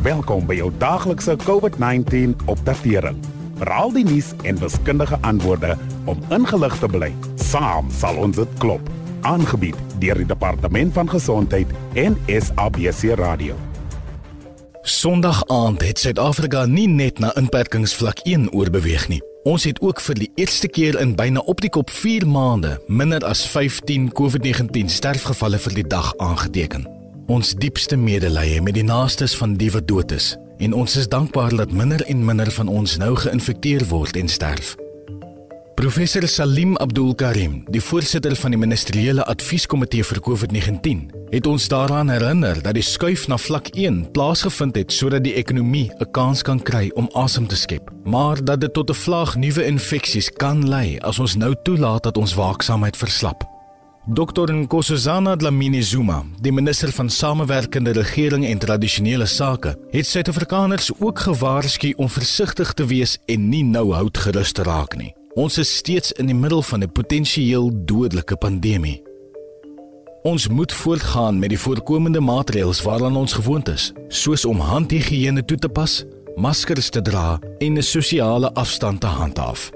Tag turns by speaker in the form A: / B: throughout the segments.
A: Welkom by jou daglikse COVID-19 opdatering. Raal die nuus en wiskundige antwoorde om ingelig te bly. Saam sal ons dit klop. Aangebied deur die Departement van Gesondheid en SABC Radio.
B: Sondag aand het Suid-Afrika nie net na inperkingsvlak 1 oorbeweeg nie. Ons het ook vir die eerste keer in byna op die kop 4 maande minder as 15 COVID-19 sterfgevalle vir die dag aangeteken. Ons diepste medelee met die naastes van die wat dood is en ons is dankbaar dat minder en minder van ons nou geïnfekteer word en sterf. Professor Salim Abdul Karim, die voorsitter van die ministeriële advieskomitee vir COVID-19, het ons daaraan herinner dat die skuif na vlak 1 plaasgevind het sodat die ekonomie 'n kans kan kry om asem te skep, maar dat dit tot 'n vlaag nuwe infeksies kan lei as ons nou toelaat dat ons waaksaamheid verslap. Dr Nkosazana Dlamini Zuma, die minister van Samewerkende Regering en Tradisionele Sake, het Suid-Afrikaners ook gewaarsku om versigtig te wees en nie nou hout gerus te raak nie. Ons is steeds in die middel van 'n potensieel dodelike pandemie. Ons moet voortgaan met die voorkomende maatreëls waaraan ons gewoond is, soos om handhigiëne toe te pas, maskers te dra en 'n sosiale afstand te handhaaf.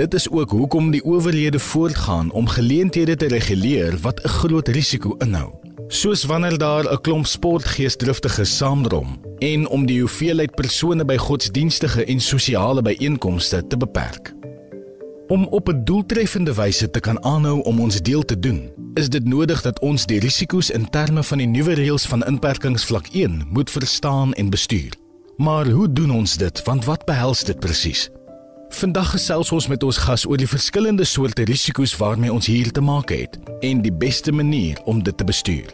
B: Dit is ook hoekom die owerhede voortgaan om geleenthede te reguleer wat 'n groot risiko inhou. Soos wanneer daar 'n klomp sportgeesdriftiges saamdrom en om die hoeveelheid persone by godsdienstige en sosiale byeenkomste te beperk. Om op 'n doeltreffende wyse te kan aanhou om ons deel te doen, is dit nodig dat ons die risiko's in terme van die nuwe reëls van inperkingsvlak 1 moet verstaan en bestuur. Maar hoe doen ons dit? Want wat behels dit presies? Vandag gesels ons met ons gas oor die verskillende soorte risiko's waarmee ons hier te maak het en die beste manier om dit te bestuur.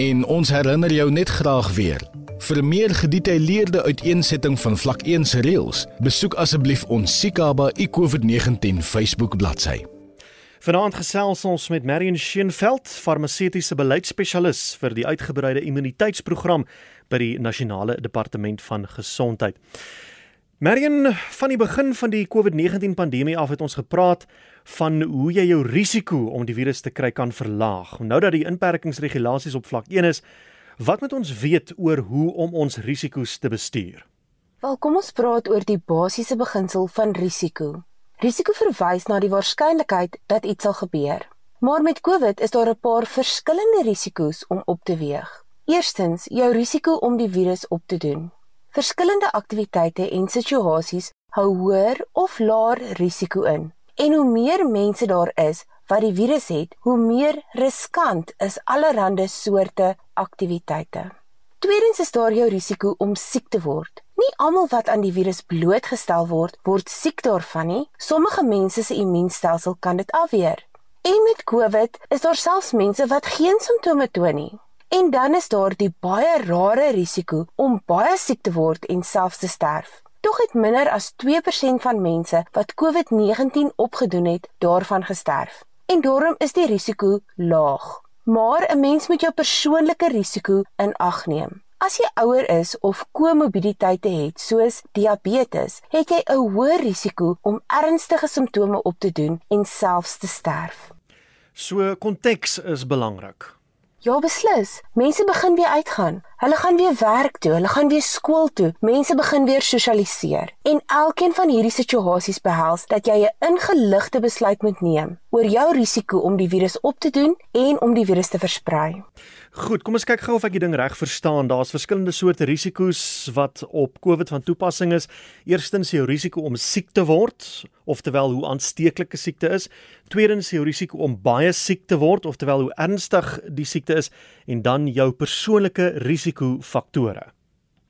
B: En ons herinner jou net graag weer. Vir meer gedetailleerde uiteensetting van vlak 1 se reëls, besoek asseblief ons Sikaba iCovid-19 Facebook bladsy.
C: Vanaand gesels ons met Marion Scheenveld, farmaseutiese beleidsspesialis vir die uitgebreide immuniteitsprogram by die Nasionale Departement van Gesondheid. Marion, van die begin van die COVID-19 pandemie af het ons gepraat van hoe jy jou risiko om die virus te kry kan verlaag. Nou dat die inperkingsregulasies op vlak 1 is, wat moet ons weet oor hoe om ons risiko's te bestuur?
D: Wel, kom ons praat oor die basiese beginsel van risiko. Risiko verwys na die waarskynlikheid dat iets sal gebeur. Maar met COVID is daar 'n paar verskillende risiko's om op te weeg. Eerstens, jou risiko om die virus op te doen. Verskillende aktiwiteite en situasies hou hoër of laer risiko in. En hoe meer mense daar is wat die virus het, hoe meer riskant is allerlei soorte aktiwiteite. Tweedens is daar jou risiko om siek te word. Nie almal wat aan die virus blootgestel word, word siek daarvan nie. Sommige mense se immuunstelsel kan dit afweer. En met COVID is daar selfs mense wat geen simptome toon nie. En dan is daar die baie rare risiko om baie siek te word en selfs te sterf. Tog het minder as 2% van mense wat COVID-19 opgedoen het, daarvan gesterf. En daarom is die risiko laag. Maar 'n mens moet jou persoonlike risiko in ag neem. As jy ouer is of komorbiditeite het, soos diabetes, het jy 'n hoër risiko om ernstige simptome op te doen en selfs te sterf.
C: So konteks is belangrik.
D: Ja, beslis. Mense begin weer uitgaan. Hulle gaan weer werk toe, hulle gaan weer skool toe. Mense begin weer sosialiseer. En elkeen van hierdie situasies behels dat jy 'n ingeligte besluit moet neem oor jou risiko om die virus op te doen en om die virus te versprei.
C: Goed, kom ons kyk gou of ek die ding reg verstaan. Daar's verskillende soorte risiko's wat op COVID van toepassing is. Eerstens jou risiko om siek te word, oftewel hoe aansteeklik 'n siekte is. Tweedens jou risiko om baie siek te word, oftewel hoe ernstig die siekte is en dan jou persoonlike risikofaktore.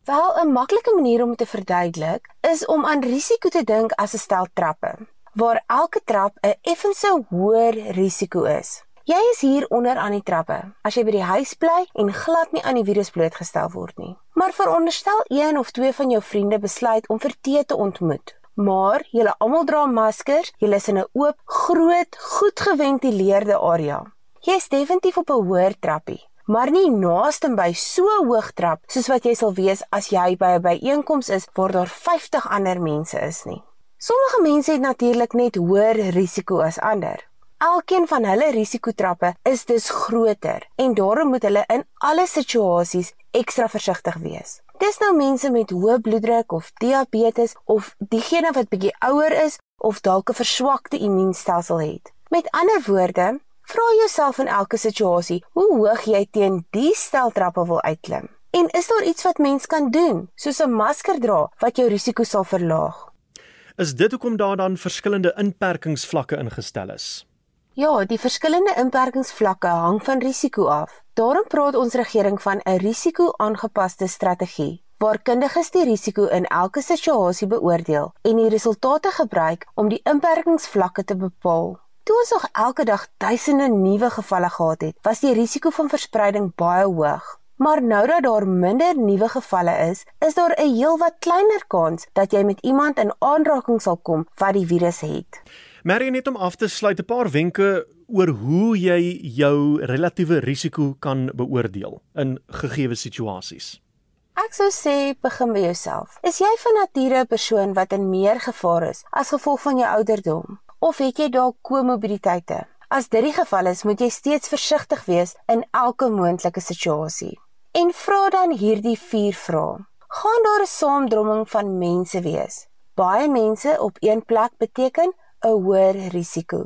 D: Wel 'n maklike manier om te verduidelik is om aan risiko te dink as 'n stel trappe, waar elke trap 'n effense hoër risiko is. Jy is hier onder aan die trappe. As jy by die huis bly en glad nie aan die virus blootgestel word nie. Maar veronderstel een of twee van jou vriende besluit om vir tee te ontmoet. Maar julle almal dra maskers, julle is in 'n oop, groot, goed geventileerde area. Jy is definitief op 'n hoër trappie, maar nie naaste by so hoog trap soos wat jy sal wees as jy by 'n byeenkoms is waar daar 50 ander mense is nie. Sommige mense het natuurlik net hoër risiko as ander. Elkeen van hulle risikotrappe is dus groter en daarom moet hulle in alle situasies ekstra versigtig wees. Dis nou mense met hoë bloeddruk of diabetes of diegene wat bietjie ouer is of dalk 'n verswakte immuunstelsel het. Met ander woorde, vra jouself in elke situasie hoe hoog jy teen die steltrappe wil uitklim. En is daar iets wat mens kan doen, soos 'n masker dra wat jou risiko sal verlaag?
C: Is dit hoekom daar dan verskillende inperkingsvlakke ingestel is?
D: Ja, die verskillende inperkingsvlakke hang van risiko af. Daarom praat ons regering van 'n risiko-aangepaste strategie waar kundiges die risiko in elke situasie beoordeel en die resultate gebruik om die inperkingsvlakke te bepaal. Toe ons nog elke dag duisende nuwe gevalle gehad het, was die risiko van verspreiding baie hoog. Maar nou dat daar minder nuwe gevalle is, is daar 'n heelwat kleiner kans dat jy met iemand in aanraking sal kom wat die virus het.
C: Marie net om af te sluit 'n paar wenke oor hoe jy jou relatiewe risiko kan beoordeel in gegeewe situasies.
D: Ek sou sê begin by jouself. Is jy van nature 'n persoon wat in meer gevaar is as gevolg van jou ouderdom of het jy dalk komorbiditeite? As dit die geval is, moet jy steeds versigtig wees in elke moontlike situasie. En vra dan hierdie 4 vrae. Gaan daar 'n saamdromming van mense wees? Baie mense op een plek beteken 'n hoër risiko.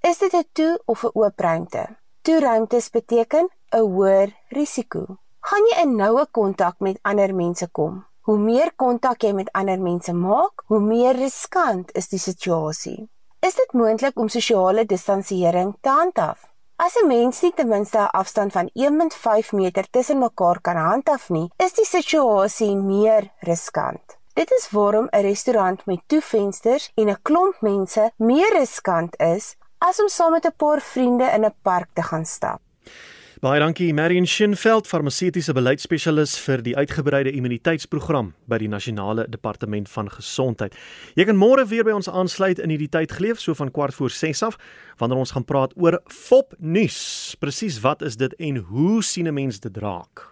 D: Is dit 'n toe of 'n oop ruimte? Toe ruimtes beteken 'n hoër risiko. Gaan jy in noue kontak met ander mense kom? Hoe meer kontak jy met ander mense maak, hoe meer riskant is die situasie. Is dit moontlik om sosiale distansiering te handhaaf? As 'n mens nie ten minste 'n afstand van 1.5 meter tussen mekaar kan handhaaf nie, is die situasie meer riskant. Dit is waarom 'n restaurant met toe vensters en 'n klomp mense meer riskant is as om saam met 'n paar vriende in 'n park te gaan stap.
C: Baie dankie Marion Schinveld, farmaseutiese beleidsspesialis vir die uitgebreide immuniteitsprogram by die Nasionale Departement van Gesondheid. Jy kan môre weer by ons aansluit in hierdie tyd geleef so van kwart voor 6 af wanneer ons gaan praat oor fop nuus. Presies wat is dit en hoe sien 'n mens dit raak?